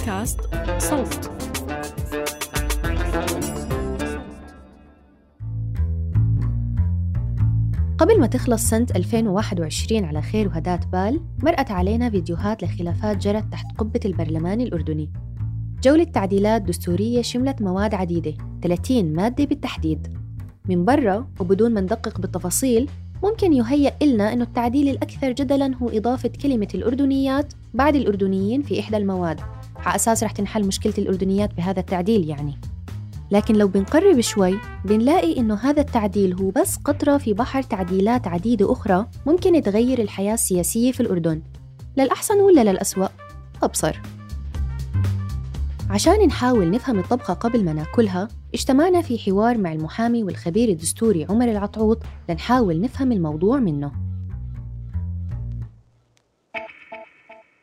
بودكاست صوت. قبل ما تخلص سنة 2021 على خير وهدات بال مرقت علينا فيديوهات لخلافات جرت تحت قبة البرلمان الأردني. جولة تعديلات دستورية شملت مواد عديدة 30 مادة بالتحديد. من برا وبدون ما ندقق بالتفاصيل ممكن يهيأ إلنا أنه التعديل الأكثر جدلاً هو إضافة كلمة الأردنيات بعد الأردنيين في إحدى المواد. على أساس رح تنحل مشكلة الأردنيات بهذا التعديل يعني. لكن لو بنقرب شوي بنلاقي إنه هذا التعديل هو بس قطرة في بحر تعديلات عديدة أخرى ممكن تغير الحياة السياسية في الأردن. للأحسن ولا للأسوأ؟ أبصر. عشان نحاول نفهم الطبخة قبل ما ناكلها اجتمعنا في حوار مع المحامي والخبير الدستوري عمر العطعوط لنحاول نفهم الموضوع منه.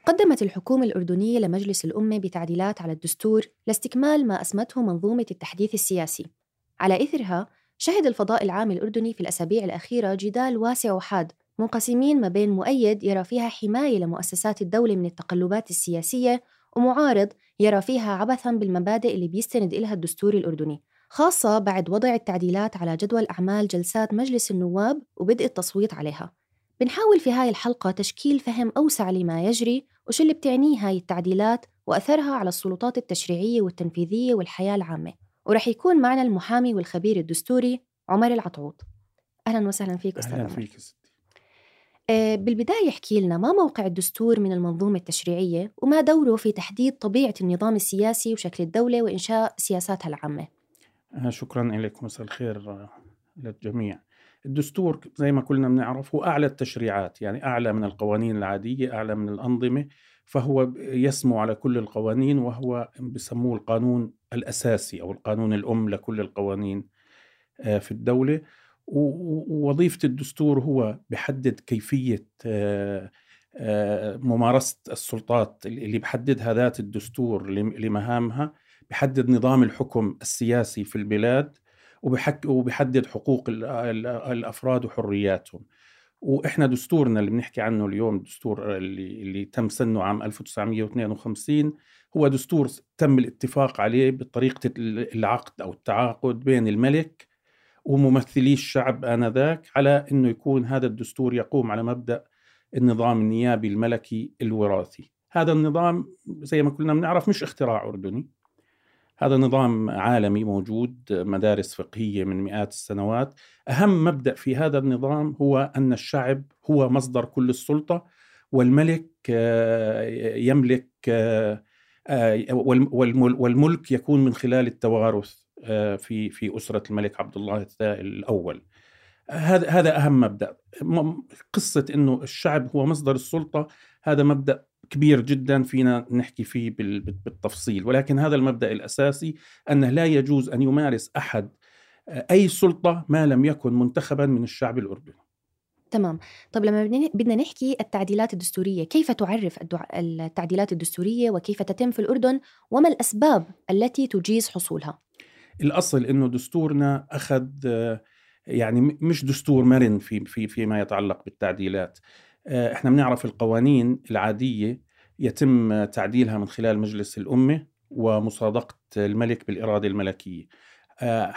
قدمت الحكومة الأردنية لمجلس الأمة بتعديلات على الدستور لاستكمال ما أسمته منظومة التحديث السياسي. على إثرها شهد الفضاء العام الأردني في الأسابيع الأخيرة جدال واسع وحاد منقسمين ما بين مؤيد يرى فيها حماية لمؤسسات الدولة من التقلبات السياسية ومعارض يرى فيها عبثا بالمبادئ اللي بيستند إلها الدستور الأردني خاصة بعد وضع التعديلات على جدول أعمال جلسات مجلس النواب وبدء التصويت عليها. بنحاول في هاي الحلقة تشكيل فهم أوسع لما يجري وش اللي بتعنيه هاي التعديلات وأثرها على السلطات التشريعية والتنفيذية والحياة العامة. ورح يكون معنا المحامي والخبير الدستوري عمر العطعوط. أهلا وسهلا فيك أستاذ أهلا فيك آه، بالبداية احكي لنا ما موقع الدستور من المنظومة التشريعية وما دوره في تحديد طبيعة النظام السياسي وشكل الدولة وإنشاء سياساتها العامة؟ آه، شكرا لك مساء الخير للجميع. الدستور زي ما كلنا بنعرف هو أعلى التشريعات يعني أعلى من القوانين العادية أعلى من الأنظمة فهو يسمو على كل القوانين وهو بسموه القانون الأساسي أو القانون الأم لكل القوانين آه، في الدولة. ووظيفة الدستور هو بحدد كيفية آه، آه، ممارسة السلطات اللي بحددها ذات الدستور لمهامها بحدد نظام الحكم السياسي في البلاد وبحك حقوق الأفراد وحرياتهم. وإحنا دستورنا اللي بنحكي عنه اليوم الدستور اللي اللي تم سنه عام 1952 هو دستور تم الاتفاق عليه بطريقة العقد أو التعاقد بين الملك وممثلي الشعب آنذاك على أنه يكون هذا الدستور يقوم على مبدأ النظام النيابي الملكي الوراثي. هذا النظام زي ما كلنا بنعرف مش اختراع أردني. هذا نظام عالمي موجود مدارس فقهية من مئات السنوات. أهم مبدأ في هذا النظام هو أن الشعب هو مصدر كل السلطة والملك آه، يملك آه، آه، والملك يكون من خلال التوارث في في أسرة الملك عبد الله الأول. هذا هذا أهم مبدأ. قصة إنه الشعب هو مصدر السلطة هذا مبدأ كبير جدا فينا نحكي فيه بالتفصيل. ولكن هذا المبدأ الأساسي أنه لا يجوز أن يمارس أحد آه، أي سلطة ما لم يكن منتخبا من الشعب الأردني. تمام. طب لما بدنا نحكي التعديلات الدستورية كيف تعرف التعديلات الدستورية وكيف تتم في الأردن؟ وما الأسباب التي تجيز حصولها؟ الأصل إنه دستورنا أخذ يعني مش دستور مرن في في فيما يتعلق بالتعديلات. آه، إحنا بنعرف القوانين العادية يتم تعديلها من خلال مجلس الأمة ومصادقة الملك بالإرادة الملكية. آه،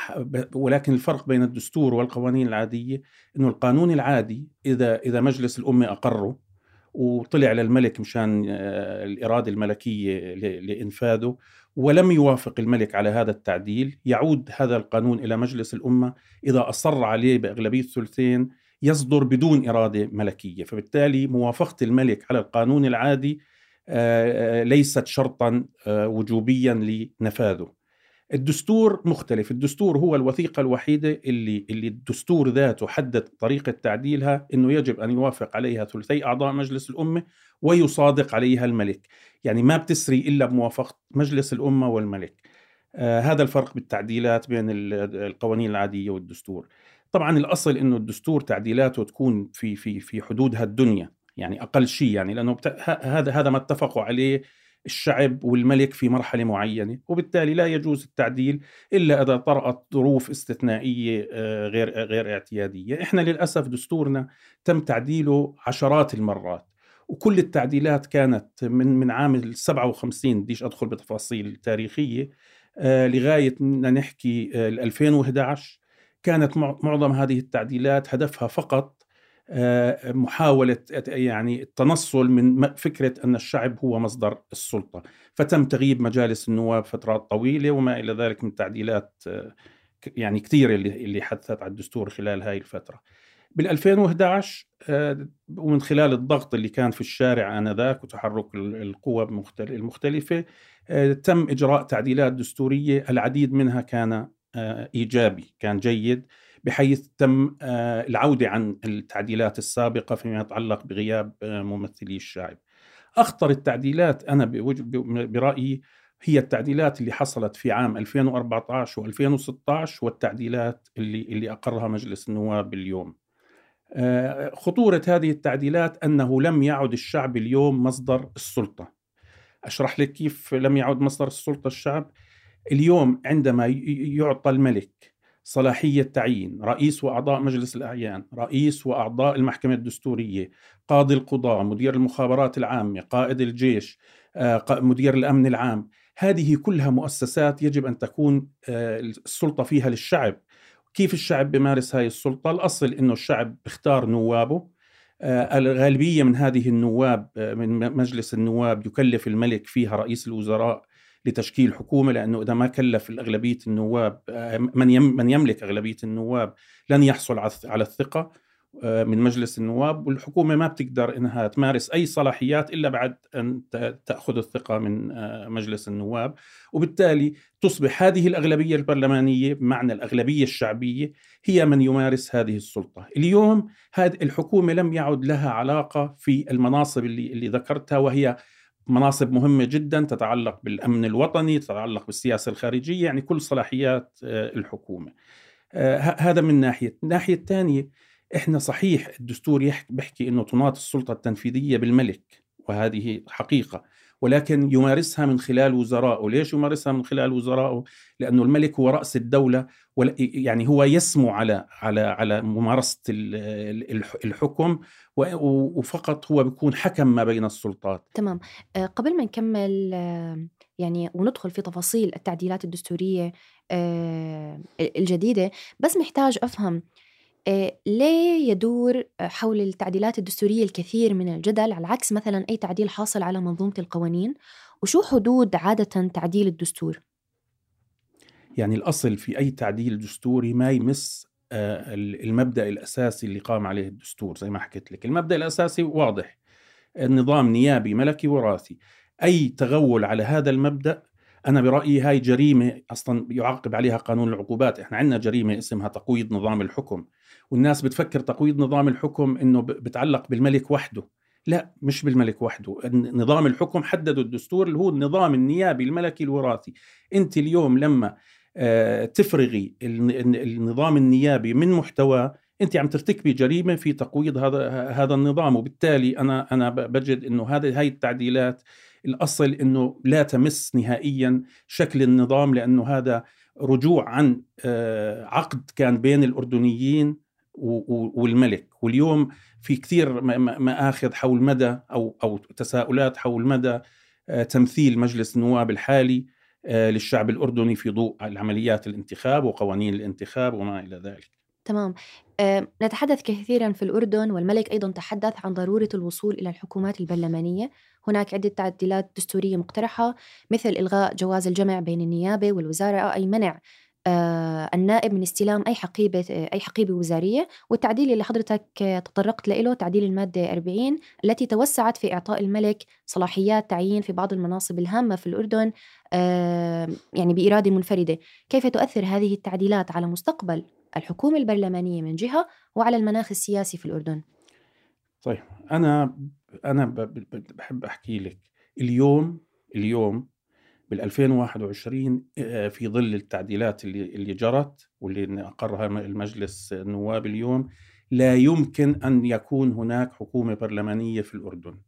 ولكن الفرق بين الدستور والقوانين العادية إنه القانون العادي إذا إذا مجلس الأمة أقره وطلع للملك مشان آه، الإرادة الملكية لإنفاذه ولم يوافق الملك على هذا التعديل يعود هذا القانون إلى مجلس الأمة. إذا أصر عليه بأغلبية ثلثين يصدر بدون إرادة ملكية. فبالتالي موافقة الملك على القانون العادي آه، آه، ليست شرطا آه، وجوبيا لنفاذه. الدستور مختلف. الدستور هو الوثيقة الوحيدة اللي, اللي الدستور ذاته حدد طريقة تعديلها أنه يجب أن يوافق عليها ثلثي أعضاء مجلس الأمة ويصادق عليها الملك. يعني ما بتسري إلا بموافقة مجلس الأمة والملك. آه هذا الفرق بالتعديلات بين القوانين العادية والدستور. طبعا الأصل أنه الدستور تعديلاته تكون في في في حدودها الدنيا يعني أقل شيء يعني لأنه هذا هذا ما اتفقوا عليه الشعب والملك في مرحلة معينة وبالتالي لا يجوز التعديل إلا إذا طرأت ظروف استثنائية آه، غير غير اعتيادية. إحنا للأسف دستورنا تم تعديله عشرات المرات وكل التعديلات كانت من من عام ال 57 بديش أدخل بتفاصيل تاريخية آه، لغاية نحكي ال 2011 كانت معظم هذه التعديلات هدفها فقط آه، محاولة يعني التنصل من فكرة أن الشعب هو مصدر السلطة. فتم تغييب مجالس النواب فترات طويلة وما إلى ذلك من تعديلات آه، يعني كثيرة اللي حدثت على الدستور خلال هاي الفترة. بال 2011 آه، ومن خلال الضغط اللي كان في الشارع آنذاك وتحرك القوى المختلفة تم إجراء تعديلات دستورية. العديد منها كان إيجابي كان جيد بحيث تم آه، العودة عن التعديلات السابقة فيما يتعلق بغياب آه، ممثلي الشعب أخطر التعديلات أنا برأيي هي التعديلات اللي حصلت في عام 2014 و2016 والتعديلات اللي اللي أقرها مجلس النواب اليوم. آه، خطورة هذه التعديلات أنه لم يعد الشعب اليوم مصدر السلطة. أشرح لك كيف لم يعد مصدر السلطة الشعب؟ اليوم عندما يعطى الملك صلاحية تعيين رئيس وأعضاء مجلس الأعيان رئيس وأعضاء المحكمة الدستورية قاضي القضاء مدير المخابرات العامة قائد الجيش آه، مدير الأمن العام هذه كلها مؤسسات يجب أن تكون آه، السلطة فيها للشعب. كيف الشعب بمارس هذه السلطة؟ الأصل أنه الشعب اختار نوابه. آه، الغالبية من هذه النواب من مجلس النواب يكلف الملك فيها رئيس الوزراء لتشكيل حكومة لأنه إذا ما كلف الأغلبية النواب آه، من من يملك أغلبية النواب لن يحصل على الثقة آه، من مجلس النواب والحكومة ما بتقدر إنها تمارس أي صلاحيات إلا بعد أن تأخذ الثقة من آه، مجلس النواب. وبالتالي تصبح هذه الأغلبية البرلمانية بمعنى الأغلبية الشعبية هي من يمارس هذه السلطة. اليوم هذه الحكومة لم يعد لها علاقة في المناصب اللي اللي ذكرتها وهي مناصب مهمة جدا تتعلق بالأمن الوطني تتعلق بالسياسة الخارجية يعني كل صلاحيات آه، الحكومة. آه، هذا من ناحية. الناحية الثانية إحنا صحيح الدستور بيحكي أنه تناط السلطة التنفيذية بالملك وهذه حقيقة. ولكن يمارسها من خلال وزرائه. ليش يمارسها من خلال وزرائه؟ لأنه الملك هو رأس الدولة يعني هو يسمو على على على ممارسة الحكم وفقط هو بيكون حكم ما بين السلطات. تمام. آه، قبل ما نكمل آه، يعني وندخل في تفاصيل التعديلات الدستورية آه، الجديدة بس محتاج أفهم ليه يدور حول التعديلات الدستورية الكثير من الجدل على عكس مثلا أي تعديل حاصل على منظومة القوانين. وشو حدود عادة تعديل الدستور؟ يعني الأصل في أي تعديل دستوري ما يمس المبدأ الأساسي اللي قام عليه الدستور زي ما حكيت لك. المبدأ الأساسي واضح. النظام نيابي ملكي وراثي. أي تغول على هذا المبدأ أنا برأيي هاي جريمة أصلا يعاقب عليها قانون العقوبات. إحنا عندنا جريمة اسمها تقويض نظام الحكم. والناس بتفكر تقويض نظام الحكم إنه بتعلق بالملك وحده. لا مش بالملك وحده. نظام الحكم حدده الدستور اللي هو النظام النيابي الملكي الوراثي. أنت اليوم لما آه، تفرغي النظام النيابي من محتواه أنت عم ترتكبي جريمة في تقويض هذا هذا النظام. وبالتالي أنا أنا بجد إنه هذه هاي التعديلات الأصل إنه لا تمس نهائيا شكل النظام لأنه هذا رجوع عن آه، عقد كان بين الأردنيين والملك. واليوم في كثير مآخذ حول مدى أو أو تساؤلات حول مدى آه، تمثيل مجلس النواب الحالي آه، للشعب الأردني في ضوء العمليات الانتخاب وقوانين الانتخاب وما إلى ذلك. تمام. أه نتحدث كثيرا في الأردن والملك أيضا تحدث عن ضرورة الوصول إلى الحكومات البرلمانية. هناك عدة تعديلات دستورية مقترحة مثل إلغاء جواز الجمع بين النيابة والوزارة أي منع آه النائب من استلام أي حقيبة أي حقيبة وزارية والتعديل اللي حضرتك تطرقت له تعديل المادة 40 التي توسعت في إعطاء الملك صلاحيات تعيين في بعض المناصب الهامة في الأردن آه يعني بإرادة منفردة. كيف تؤثر هذه التعديلات على مستقبل الحكومة البرلمانية من جهة وعلى المناخ السياسي في الأردن؟ طيب أنا أنا بحب أحكي لك. اليوم اليوم بال 2021 آه، في ظل التعديلات اللي اللي جرت واللي أقرها المجلس النواب اليوم لا يمكن أن يكون هناك حكومة برلمانية في الأردن.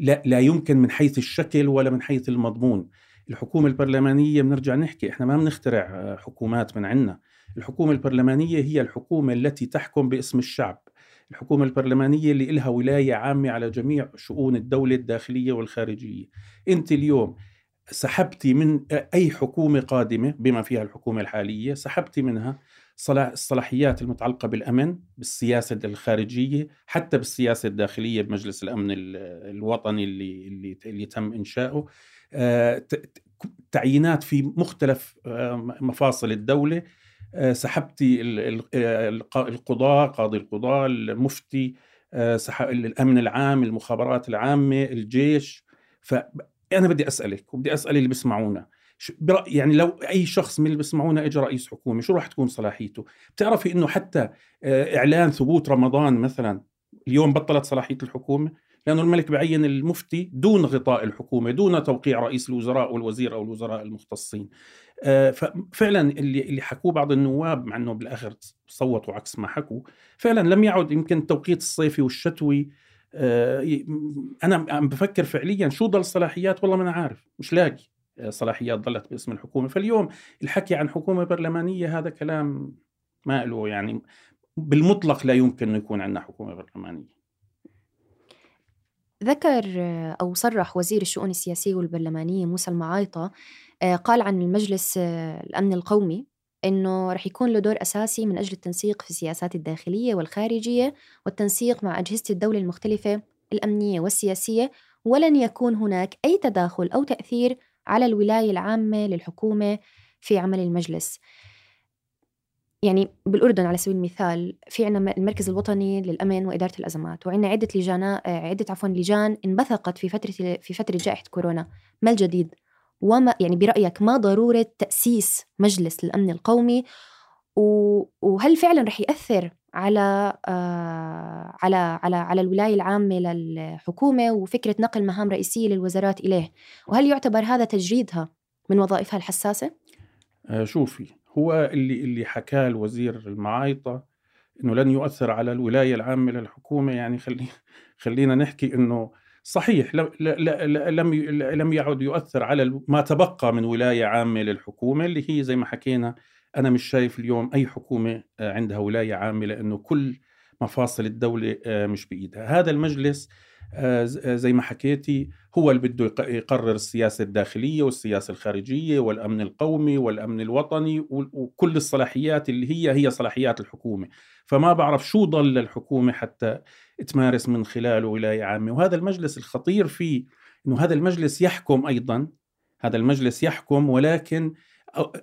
لا لا يمكن من حيث الشكل ولا من حيث المضمون. الحكومة البرلمانية بنرجع نحكي إحنا ما بنخترع آه، حكومات من عندنا. الحكومة البرلمانية هي الحكومة التي تحكم باسم الشعب. الحكومة البرلمانية اللي إلها ولاية عامة على جميع شؤون الدولة الداخلية والخارجية أنت اليوم سحبتي من أي حكومة قادمة بما فيها الحكومة الحالية سحبتي منها الصلاحيات المتعلقة بالأمن بالسياسة الخارجية حتى بالسياسة الداخلية بمجلس الأمن الوطني اللي, اللي, اللي تم إنشاؤه. آه، تعيينات في مختلف آه، مفاصل الدولة. آه، سحبتي القضاء قاضي القضاء المفتي الأمن العام المخابرات العامة الجيش. فأنا بدي أسألك وبدي أسأل اللي بيسمعونا. يعني لو أي شخص من اللي بيسمعونا اجى رئيس حكومة شو راح تكون صلاحيته؟ بتعرفي إنه حتى إعلان ثبوت رمضان مثلا اليوم بطلت صلاحية الحكومة؟ لأنه الملك بعين المفتي دون غطاء الحكومة دون توقيع رئيس الوزراء والوزير أو الوزراء المختصين. آه، ففعلا اللي اللي حكوه بعض النواب مع إنه بالآخر صوتوا عكس ما حكوا فعلا لم يعد يمكن التوقيت الصيفي والشتوي آه، أنا عم بفكر فعليا شو ضل صلاحيات والله ما أنا عارف مش لاقي. آه، صلاحيات ضلت باسم الحكومة. فاليوم الحكي عن حكومة برلمانية هذا كلام ما له يعني بالمطلق لا يمكن انه يكون عندنا حكومة برلمانية. ذكر أو صرح وزير الشؤون السياسية والبرلمانية موسى المعايطة آه، قال عن المجلس آه، الأمن القومي أنه رح يكون له دور أساسي من أجل التنسيق في السياسات الداخلية والخارجية والتنسيق مع أجهزة الدولة المختلفة الأمنية والسياسية ولن يكون هناك أي تداخل أو تأثير على الولاية العامة للحكومة في عمل المجلس. يعني بالأردن على سبيل المثال في عنا المركز الوطني للأمن وإدارة الأزمات وعندنا عدة لجان عدة عفوا لجان انبثقت في فترة في فترة جائحة كورونا ما الجديد؟ وما يعني برأيك ما ضرورة تأسيس مجلس للأمن القومي؟ وهل فعلا رح يأثر على آه على على على الولاية العامة للحكومة وفكرة نقل مهام رئيسية للوزارات إليه؟ وهل يعتبر هذا تجريدها من وظائفها الحساسة؟ آه شوفي هو اللي اللي حكاه الوزير المعايطة إنه لن يؤثر على الولاية العامة للحكومة يعني خلي خلينا نحكي إنه صحيح لم لم لم يعد يؤثر على ما تبقى من ولاية عامة للحكومة اللي هي زي ما حكينا أنا مش شايف اليوم أي حكومة آه، عندها ولاية عامة لأنه كل مفاصل الدولة آه، مش بإيدها. هذا المجلس زي ما حكيتي هو اللي بده يقرر السياسة الداخلية والسياسة الخارجية والأمن القومي والأمن الوطني وكل الصلاحيات اللي هي هي صلاحيات الحكومة. فما بعرف شو ضل للحكومة حتى تمارس من خلاله ولاية عامة. وهذا المجلس الخطير فيه أنه هذا المجلس يحكم أيضا هذا المجلس يحكم ولكن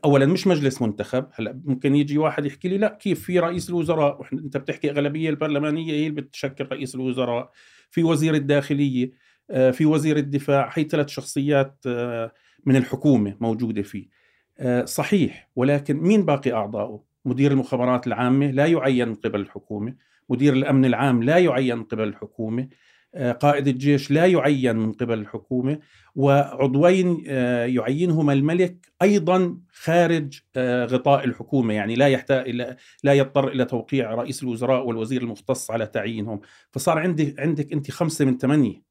اولا مش مجلس منتخب هلأ ممكن يجي واحد يحكي لي لا كيف في رئيس الوزراء؟ أنت بتحكي أغلبية البرلمانية هي اللي بتشكل رئيس الوزراء؟ في وزير الداخلية آه، في وزير الدفاع هي ثلاث شخصيات آه، من الحكومة موجودة فيه. آه، صحيح ولكن مين باقي اعضائه مدير المخابرات العامة لا يعين من قبل الحكومة مدير الأمن العام لا يعين من قبل الحكومة قائد الجيش لا يعين من قبل الحكومة وعضوين يعينهما الملك أيضا خارج غطاء الحكومة يعني لا يحتاج لا يضطر إلى توقيع رئيس الوزراء والوزير المختص على تعيينهم. فصار عندك عندك أنت خمسة من ثمانية.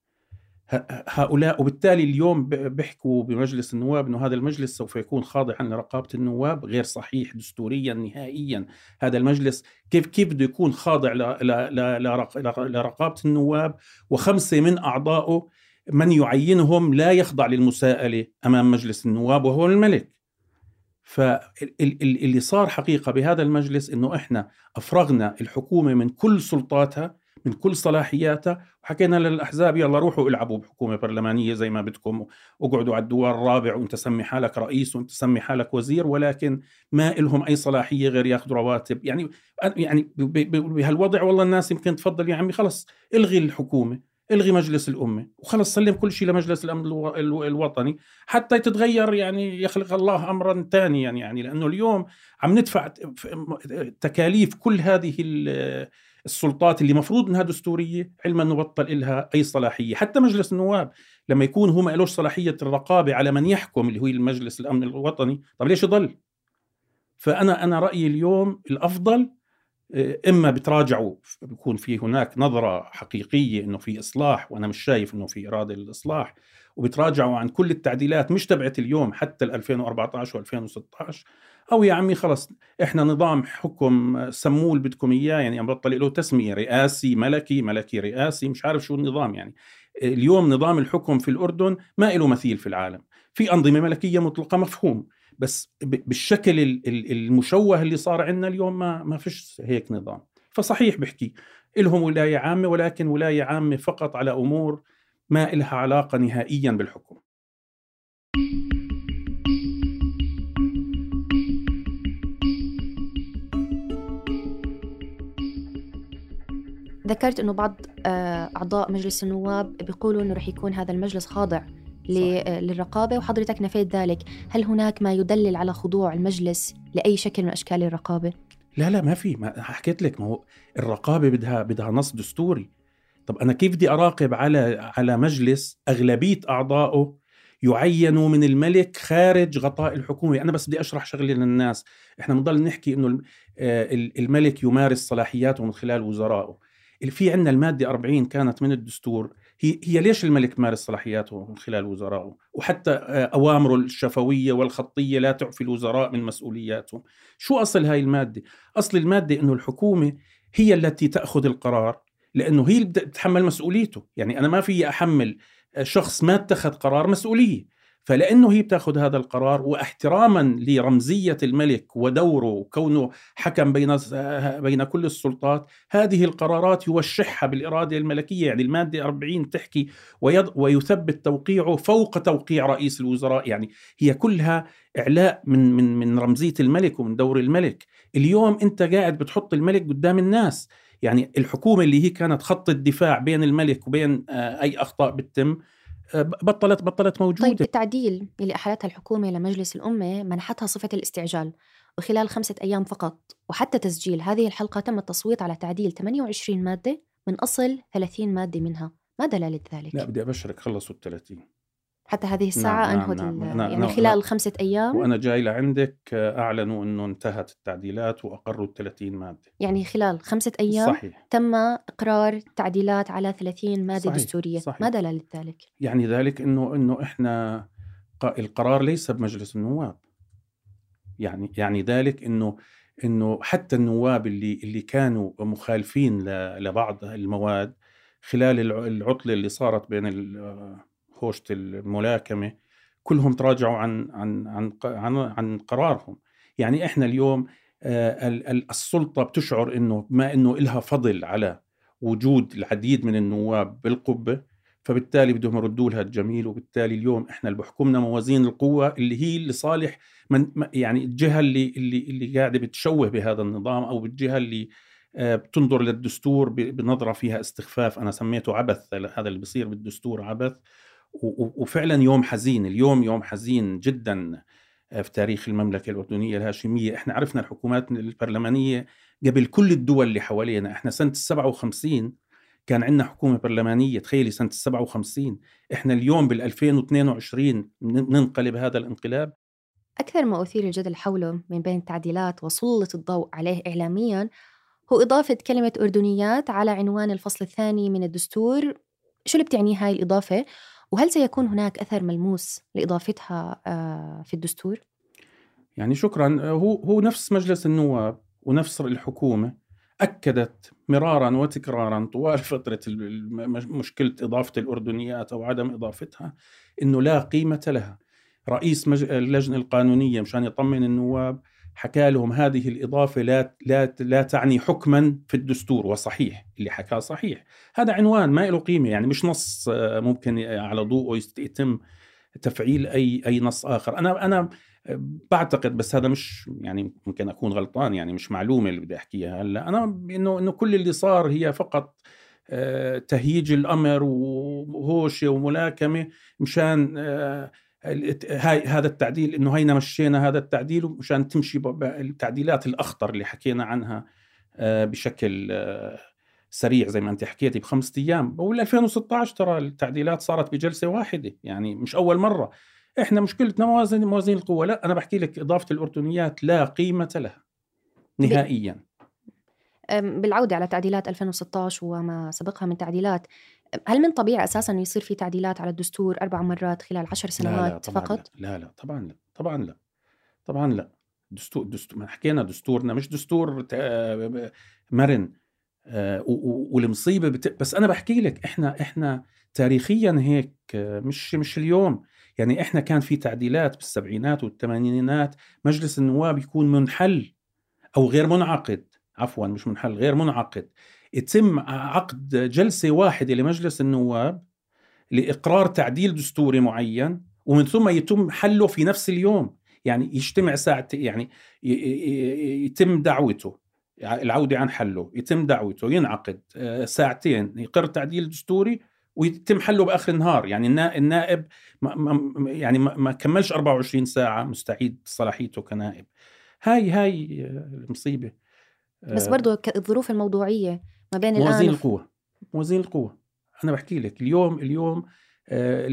هؤلاء وبالتالي اليوم بيحكوا بمجلس النواب إنه هذا المجلس سوف يكون خاضعا لرقابه النواب غير صحيح دستوريا نهائيا. هذا المجلس كيف كيف بده يكون خاضع لرقابة النواب؟ وخمسة من أعضائه من يعينهم لا يخضع للمساءلة أمام مجلس النواب وهو الملك. فاللي صار حقيقة بهذا المجلس إنه إحنا أفرغنا الحكومة من كل سلطاتها من كل صلاحياتها وحكينا للأحزاب يلا روحوا العبوا بحكومة برلمانية زي ما بدكم واقعدوا على الدوار الرابع وانت سمي حالك رئيس وانت سمي حالك وزير ولكن ما لهم أي صلاحية غير ياخذوا رواتب. يعني يعني بهالوضع والله الناس يمكن تفضل يا عمي خلص إلغي الحكومة إلغي مجلس الأمة وخلص سلم كل شيء لمجلس الأمن الوطني حتى تتغير يعني يخلق الله امرا ثانيا يعني. لأنه اليوم عم ندفع تكاليف كل هذه السلطات اللي مفروض إنها دستورية علما انه بطل لها أي صلاحية. حتى مجلس النواب لما يكون هو ما لهش صلاحية الرقابه على من يحكم اللي هو المجلس الأمن الوطني طب ليش يضل؟ فأنا أنا رأيي اليوم الأفضل آه، إما بتراجعوا بيكون في هناك نظرة حقيقية إنه في إصلاح وأنا مش شايف إنه في إرادة للإصلاح وبتراجعوا عن كل التعديلات مش تبعت اليوم حتى ال 2014 و2016 أو يا عمي خلص إحنا نظام حكم سموه اللي بدكم إياه يعني عم بطل له تسمية رئاسي ملكي ملكي رئاسي مش عارف شو النظام يعني. اليوم نظام الحكم في الأردن ما له مثيل في العالم. في أنظمة ملكية مطلقة مفهوم بس بالشكل المشوه اللي صار عندنا اليوم ما ما فيش هيك نظام. فصحيح بحكي لهم ولاية عامة ولكن ولاية عامة فقط على أمور ما إلها علاقة نهائيا بالحكم. ذكرت إنه بعض آه، أعضاء مجلس النواب بيقولوا إنه رح يكون هذا المجلس خاضع آه، للرقابة وحضرتك نفيت ذلك. هل هناك ما يدلل على خضوع المجلس لأي شكل من أشكال الرقابة؟ لا لا ما في. ما حكيت لك ما هو الرقابة بدها بدها نص دستوري. طب أنا كيف بدي أراقب على على مجلس أغلبية أعضائه يعينوا من الملك خارج غطاء الحكومة؟ أنا بس بدي أشرح شغلة للناس. إحنا بنضل نحكي إنه آه، الملك يمارس صلاحياته من خلال وزرائه. في عندنا المادة 40 كانت من الدستور. هي هي ليش الملك مارس صلاحياته من خلال وزرائه وحتى آه، أوامره الشفوية والخطية لا تعفي الوزراء من مسؤولياتهم. شو أصل هاي المادة؟ أصل المادة أنه الحكومة هي التي تأخذ القرار لأنه هي اللي بتتحمل مسؤوليته. يعني أنا ما في أحمل آه، شخص ما اتخذ قرار مسؤولية. فلأنه هي بتاخذ هذا القرار واحتراما لرمزية الملك ودوره وكونه حكم بين بين كل السلطات هذه القرارات يوشحها بالإرادة الملكية. يعني المادة 40 تحكي ويض ويثبت توقيعه فوق توقيع رئيس الوزراء. يعني هي كلها إعلاء من من من رمزية الملك ومن دور الملك. اليوم أنت قاعد بتحط الملك قدام الناس. يعني الحكومة اللي هي كانت خط الدفاع بين الملك وبين آه، أي أخطاء بتتم بطلت بطلت موجودة. طيب التعديل اللي أحالتها الحكومة لمجلس الأمة منحتها صفة الاستعجال وخلال خمسة أيام فقط وحتى تسجيل. هذه الحلقة تم التصويت على تعديل 28 مادة من أصل 30 مادة منها. ما دلالة ذلك؟ لا بدي أبشرك خلصوا ال 30 حتى هذه الساعة نعم أنهت نعم نعم يعني نعم خلال نعم خمسة أيام وأنا جاي لعندك آه، أعلنوا أنه انتهت التعديلات وأقروا ال 30 مادة يعني خلال خمسة أيام صحيح. تم إقرار تعديلات على 30 مادة صحيح. دستورية صحيح. ما دلالة ذلك؟ يعني ذلك أنه أنه إحنا القرار ليس بمجلس النواب يعني يعني ذلك أنه إنه حتى النواب اللي اللي كانوا مخالفين لبعض المواد خلال العطلة اللي صارت بين هوشة الملاكمة كلهم تراجعوا عن عن عن عن, عن قرارهم. يعني إحنا اليوم آه، السلطة بتشعر إنه ما إنه إلها فضل على وجود العديد من النواب بالقبة فبالتالي بدهم يردوا لها الجميل وبالتالي اليوم إحنا اللي بحكمنا موازين القوة اللي هي لصالح من يعني الجهة اللي اللي اللي قاعدة بتشوه بهذا النظام أو الجهة اللي آه، بتنظر للدستور بنظرة فيها استخفاف أنا سميته عبث هذا اللي بصير بالدستور عبث. وفعلا يوم حزين اليوم يوم حزين جدا آه، في تاريخ المملكة الأردنية الهاشمية. إحنا عرفنا الحكومات البرلمانية قبل كل الدول اللي حوالينا. إحنا سنة السبعة وخمسين كان عندنا حكومة برلمانية تخيلي سنة السبعة وخمسين. إحنا اليوم بال 2022 ننقلب هذا الانقلاب. أكثر ما أثير الجدل حوله من بين التعديلات وسلط الضوء عليه إعلاميا هو إضافة كلمة أردنيات على عنوان الفصل الثاني من الدستور. شو اللي بتعني هاي الإضافة؟ وهل سيكون هناك أثر ملموس لإضافتها آه، في الدستور؟ يعني شكرا هو هو نفس مجلس النواب ونفس الحكومة أكدت مرارا وتكرارا طوال فترة مشكلة إضافة الأردنيات أو عدم إضافتها أنه لا قيمة لها رئيس اللجنة القانونية مشان يطمن النواب حكى لهم هذه الإضافة لا, لا, لا تعني حكما في الدستور وصحيح اللي حكاه صحيح. هذا عنوان ما له قيمة يعني مش نص آه، ممكن على ضوءه يتم تفعيل أي أي نص آخر. أنا أنا بعتقد بس هذا مش يعني ممكن أكون غلطان يعني مش معلومة اللي بدي أحكيها هلأ. أنا إنه إنه كل اللي صار هي فقط آه، تهييج الأمر وهوشة وملاكمة مشان آه، هاي هذا التعديل إنه هينا مشينا هذا التعديل مشان تمشي التعديلات الأخطر اللي حكينا عنها آه، بشكل آه، سريع زي ما أنت حكيتي بخمسة أيام. وال 2016 ترى التعديلات صارت بجلسة واحدة يعني مش أول مرة. إحنا مشكلتنا موازين موازين القوة. لا أنا بحكي لك إضافة الأردنيات لا قيمة لها نهائيا. بالعودة على تعديلات 2016 وما سبقها من تعديلات هل من طبيعي أساسا إنه يصير في تعديلات على الدستور أربع مرات خلال عشر سنوات لا لا. فقط؟ لا لا طبعا لا طبعا لا طبعا لا. دستور دستور ما حكينا دستورنا مش دستور مرن. آه، والمصيبة بت... بس أنا بحكي لك إحنا إحنا تاريخيا هيك مش مش اليوم. يعني إحنا كان في تعديلات بالسبعينات والثمانينات مجلس النواب يكون منحل أو غير منعقد. عفوا مش منحل غير منعقد. يتم عقد جلسة واحدة لمجلس النواب لإقرار تعديل دستوري معين ومن ثم يتم حله في نفس اليوم. يعني يجتمع ساعتين يعني يتم دعوته العودة عن حله يتم دعوته ينعقد آه، ساعتين يقر تعديل دستوري ويتم حله بآخر النهار. يعني النائب ما يعني ما كملش 24 ساعة مستعيد صلاحيته كنائب. هاي هاي المصيبة. بس برضه الظروف الموضوعية ما بين موازين القوة. موازين القوة. أنا بحكي لك اليوم اليوم آه،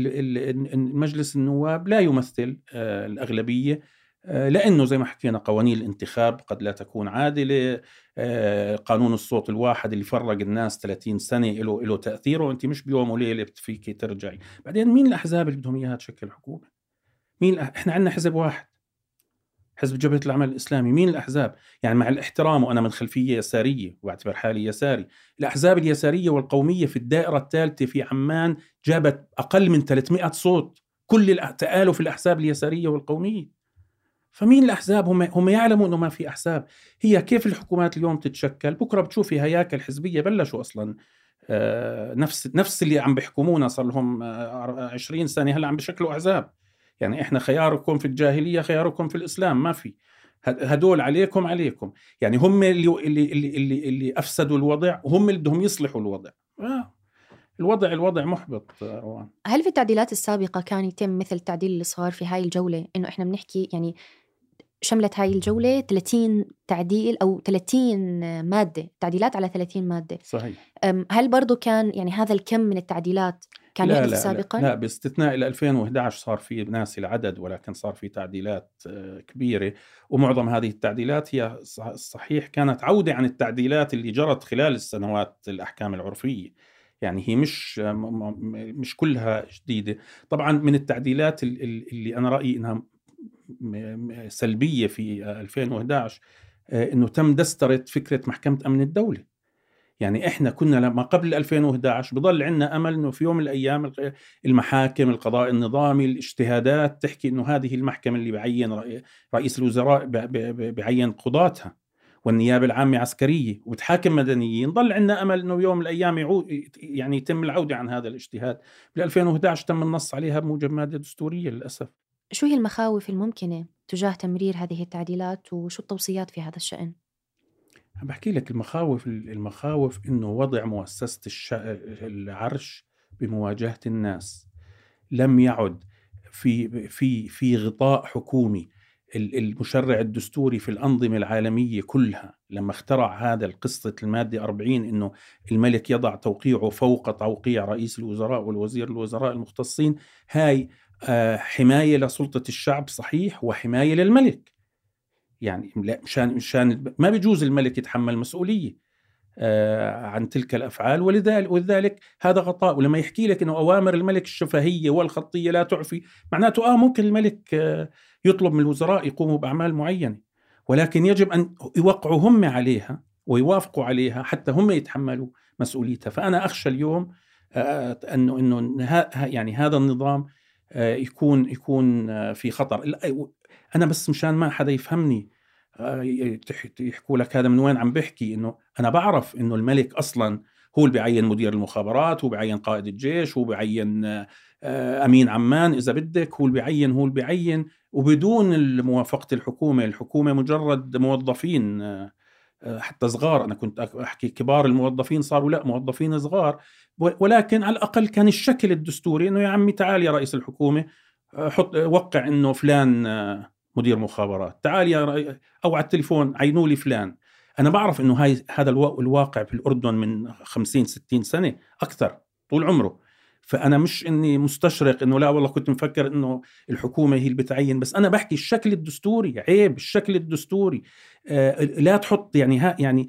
مجلس النواب لا يمثل آه، الأغلبية آه، لأنه زي ما حكينا قوانين الانتخاب قد لا تكون عادلة آه، قانون الصوت الواحد اللي فرق الناس 30 سنة له له تأثيره. أنت مش بيوم وليلة فيك ترجعي. بعدين مين الأحزاب اللي بدهم إياها تشكل حكومة؟ مين إحنا عندنا حزب واحد. حزب جبهة العمل الإسلامي. مين الأحزاب؟ يعني مع الاحترام وأنا من خلفية يسارية وأعتبر حالي يساري. الأحزاب اليسارية والقومية في الدائرة الثالثة في عمان جابت أقل من 300 صوت. كل تآلف الأحزاب اليسارية والقومية. فمين الأحزاب؟ هم هم يعلموا إنه ما في أحزاب. هي كيف الحكومات اليوم تتشكل؟ بكرة بتشوفي هياكل حزبية بلشوا أصلا آه، نفس نفس اللي عم بيحكمونا صار لهم 20 آه، سنة هلأ عم بشكلوا أحزاب. يعني إحنا خياركم في الجاهلية خياركم في الإسلام ما في. هدول عليكم عليكم. يعني هم اللي اللي اللي اللي, اللي أفسدوا الوضع وهم اللي بدهم يصلحوا الوضع. آه. الوضع الوضع محبط روان هل في التعديلات السابقة كان يتم مثل التعديل اللي صار في هاي الجولة؟ إنه إحنا بنحكي يعني شملت هاي الجولة 30 تعديل أو 30 مادة تعديلات على 30 مادة. صحيح. هل برضو كان يعني هذا الكم من التعديلات كان لا لا سابقا؟ لا, لا باستثناء ال 2011 صار في ناس العدد ولكن صار في تعديلات آه، كبيرة. ومعظم هذه التعديلات هي صحيح كانت عودة عن التعديلات اللي جرت خلال السنوات الأحكام العرفية. يعني هي مش مش كلها جديدة. طبعا من التعديلات اللي أنا رأيي أنها سلبية في 2011 آه، إنه تم دسترة فكرة محكمة أمن الدولة. يعني إحنا كنا لما قبل 2011 بضل عندنا أمل إنه في يوم من الأيام المحاكم القضاء النظامي الاجتهادات تحكي إنه هذه المحكمة اللي بعين رئيس الوزراء بعين قضاتها والنيابة العامة عسكرية وتحاكم مدنيين ضل عندنا أمل إنه يوم من الأيام يعود يعني يتم العودة عن هذا الاجتهاد. بال 2011 تم النص عليها بموجب مادة دستورية للأسف. شو هي المخاوف الممكنة تجاه تمرير هذه التعديلات وشو التوصيات في هذا الشأن؟ بحكي لك المخاوف المخاوف إنه وضع مؤسسة الش... العرش بمواجهة الناس لم يعد في في في غطاء حكومي المشرع الدستوري في الأنظمة العالمية كلها لما اخترع هذا القصة المادة 40 أنه الملك يضع توقيعه فوق توقيع رئيس الوزراء والوزير الوزراء المختصين هاي آه، حماية لسلطة الشعب صحيح وحماية للملك يعني مشان مشان ما بيجوز الملك يتحمل مسؤولية آه، عن تلك الأفعال. ولذلك ولذلك هذا غطاء. ولما يحكي لك إنه أوامر الملك الشفهية والخطية لا تعفي معناته آه ممكن الملك آه، يطلب من الوزراء يقوموا بأعمال معينة. ولكن يجب أن يوقعوا هم عليها ويوافقوا عليها حتى هم يتحملوا مسؤوليتها. فأنا أخشى اليوم إنه انه يعني هذا النظام آه، يكون يكون آه، في خطر. أنا بس مشان ما حدا يفهمني آه، يحكوا لك هذا من وين عم بحكي إنه أنا بعرف إنه الملك أصلا هو اللي بيعين مدير المخابرات هو بيعين قائد الجيش هو بيعين أمين عمان إذا بدك هو اللي بيعين هو اللي بيعين وبدون موافقه الحكومة الحكومة مجرد موظفين حتى صغار أنا كنت أحكي كبار الموظفين صاروا لا موظفين صغار ولكن على الأقل كان الشكل الدستوري إنه يا عمي تعال يا رئيس الحكومة حط وقع إنه فلان مدير مخابرات تعال يا أو على التليفون عينوا لي فلان. أنا بعرف إنه هاي هذا الواقع في الأردن من 50 60 سنة أكثر طول عمره. فأنا مش إني مستشرق إنه لا والله كنت مفكر إنه الحكومة هي اللي بتعين بس أنا بحكي الشكل الدستوري عيب الشكل الدستوري. آه لا تحط يعني ها يعني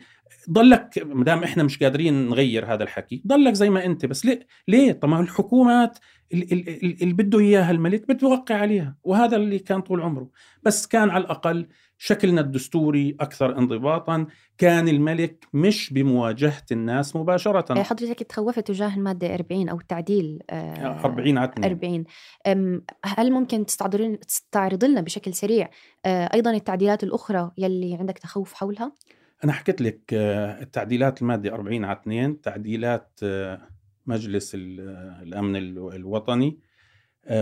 ضلك ما دام إحنا مش قادرين نغير هذا الحكي ضلك زي ما أنت بس ليه؟ ليه؟ طب ما الحكومات اللي بده إياها الملك بده يوقع عليها وهذا اللي كان طول عمره. بس كان على الأقل شكلنا الدستوري أكثر انضباطا كان الملك مش بمواجهة الناس مباشرة. إيه، حضرتك تخوفت تجاه المادة 40 أو التعديل 40 عتنة 40 هل ممكن تستعرض تستعرض لنا بشكل سريع آه، أيضا التعديلات الأخرى يلي عندك تخوف حولها؟ أنا حكيت لك آه، التعديلات المادة 40 على 2 تعديلات آه، مجلس الأمن الوطني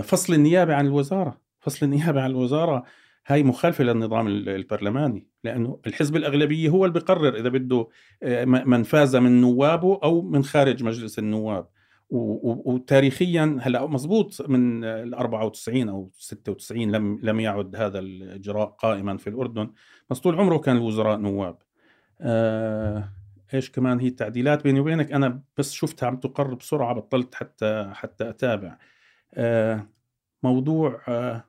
فصل النيابة عن الوزارة. فصل النيابة عن الوزارة هاي مخالفة للنظام البرلماني لأنه الحزب الأغلبية هو اللي بيقرر إذا بده آه، من فاز من نوابه أو من خارج مجلس النواب. وتاريخيا هلأ مزبوط من ال 94 أو 96 لم لم يعد هذا الإجراء قائما في الأردن. بس طول عمره كان الوزراء نواب. آه إيش كمان هي التعديلات بيني وبينك؟ أنا بس شفتها عم تقر بسرعة بطلت حتى حتى أتابع. آه موضوع آه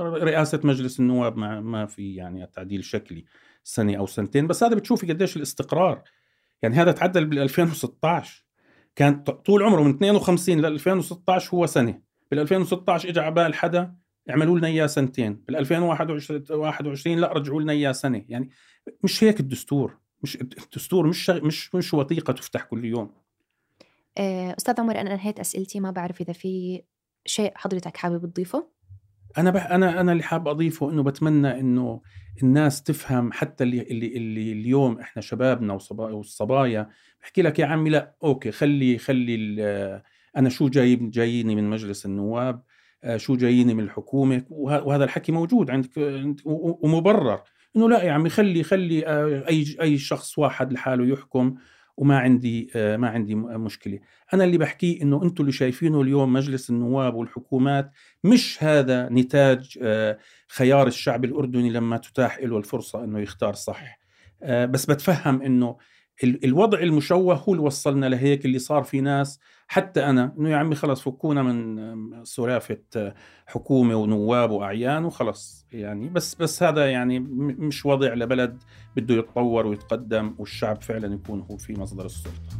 رئاسة مجلس النواب ما ما في يعني تعديل شكلي سنة أو سنتين بس هذا بتشوفي قديش الاستقرار. يعني هذا تعدل بال 2016 كان طول عمره من 52 ل 2016 هو سنة. بال 2016 اجى على بال حدا اعملوا لنا إياه سنتين. بال 2021 لا رجعوا لنا إياه سنة. يعني مش هيك الدستور. مش الدستور مش مش مش وثيقة تفتح كل يوم. آه، أستاذ عمر أنا انهيت أسئلتي ما بعرف إذا في شيء حضرتك حابب تضيفه؟ أنا بح أنا أنا اللي حاب أضيفه إنه بتمنى إنه الناس تفهم حتى اللي اللي, اللي اليوم إحنا شبابنا والصبايا. بحكي لك يا عمي لا أوكي خلي خلي أنا شو جايب جاييني من مجلس النواب. شو جاييني من الحكومة وهذا الحكي موجود عندك ومبرر. إنه لا يا عمي خلي خلي آه، أي أي شخص واحد لحاله يحكم وما عندي آه، ما عندي مشكلة. أنا اللي بحكيه إنه أنتم اللي شايفينه اليوم مجلس النواب والحكومات مش هذا نتاج آه، خيار الشعب الأردني لما تتاح له الفرصة إنه يختار صح. آه، بس بتفهم إنه الوضع المشوه هو اللي وصلنا لهيك اللي صار في ناس. حتى أنا إنه يا عمي خلص فكونا من سلافه حكومة ونواب وأعيان وخلص يعني. بس بس هذا يعني مش وضع لبلد بده يتطور ويتقدم والشعب فعلا يكون هو في مصدر السلطة.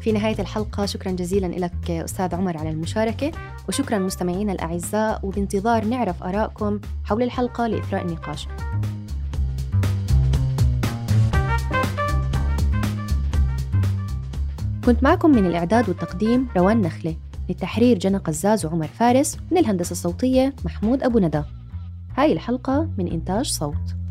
في نهاية الحلقة شكرا جزيلا لك أستاذ عمر على المشاركة وشكرا مستمعينا الأعزاء وبانتظار نعرف آرائكم حول الحلقة لإثراء النقاش. كنت معكم من الإعداد والتقديم روان نخلة للتحرير جنى قزاز وعمر فارس من الهندسة الصوتية محمود أبو ندى. هاي الحلقة من إنتاج صوت.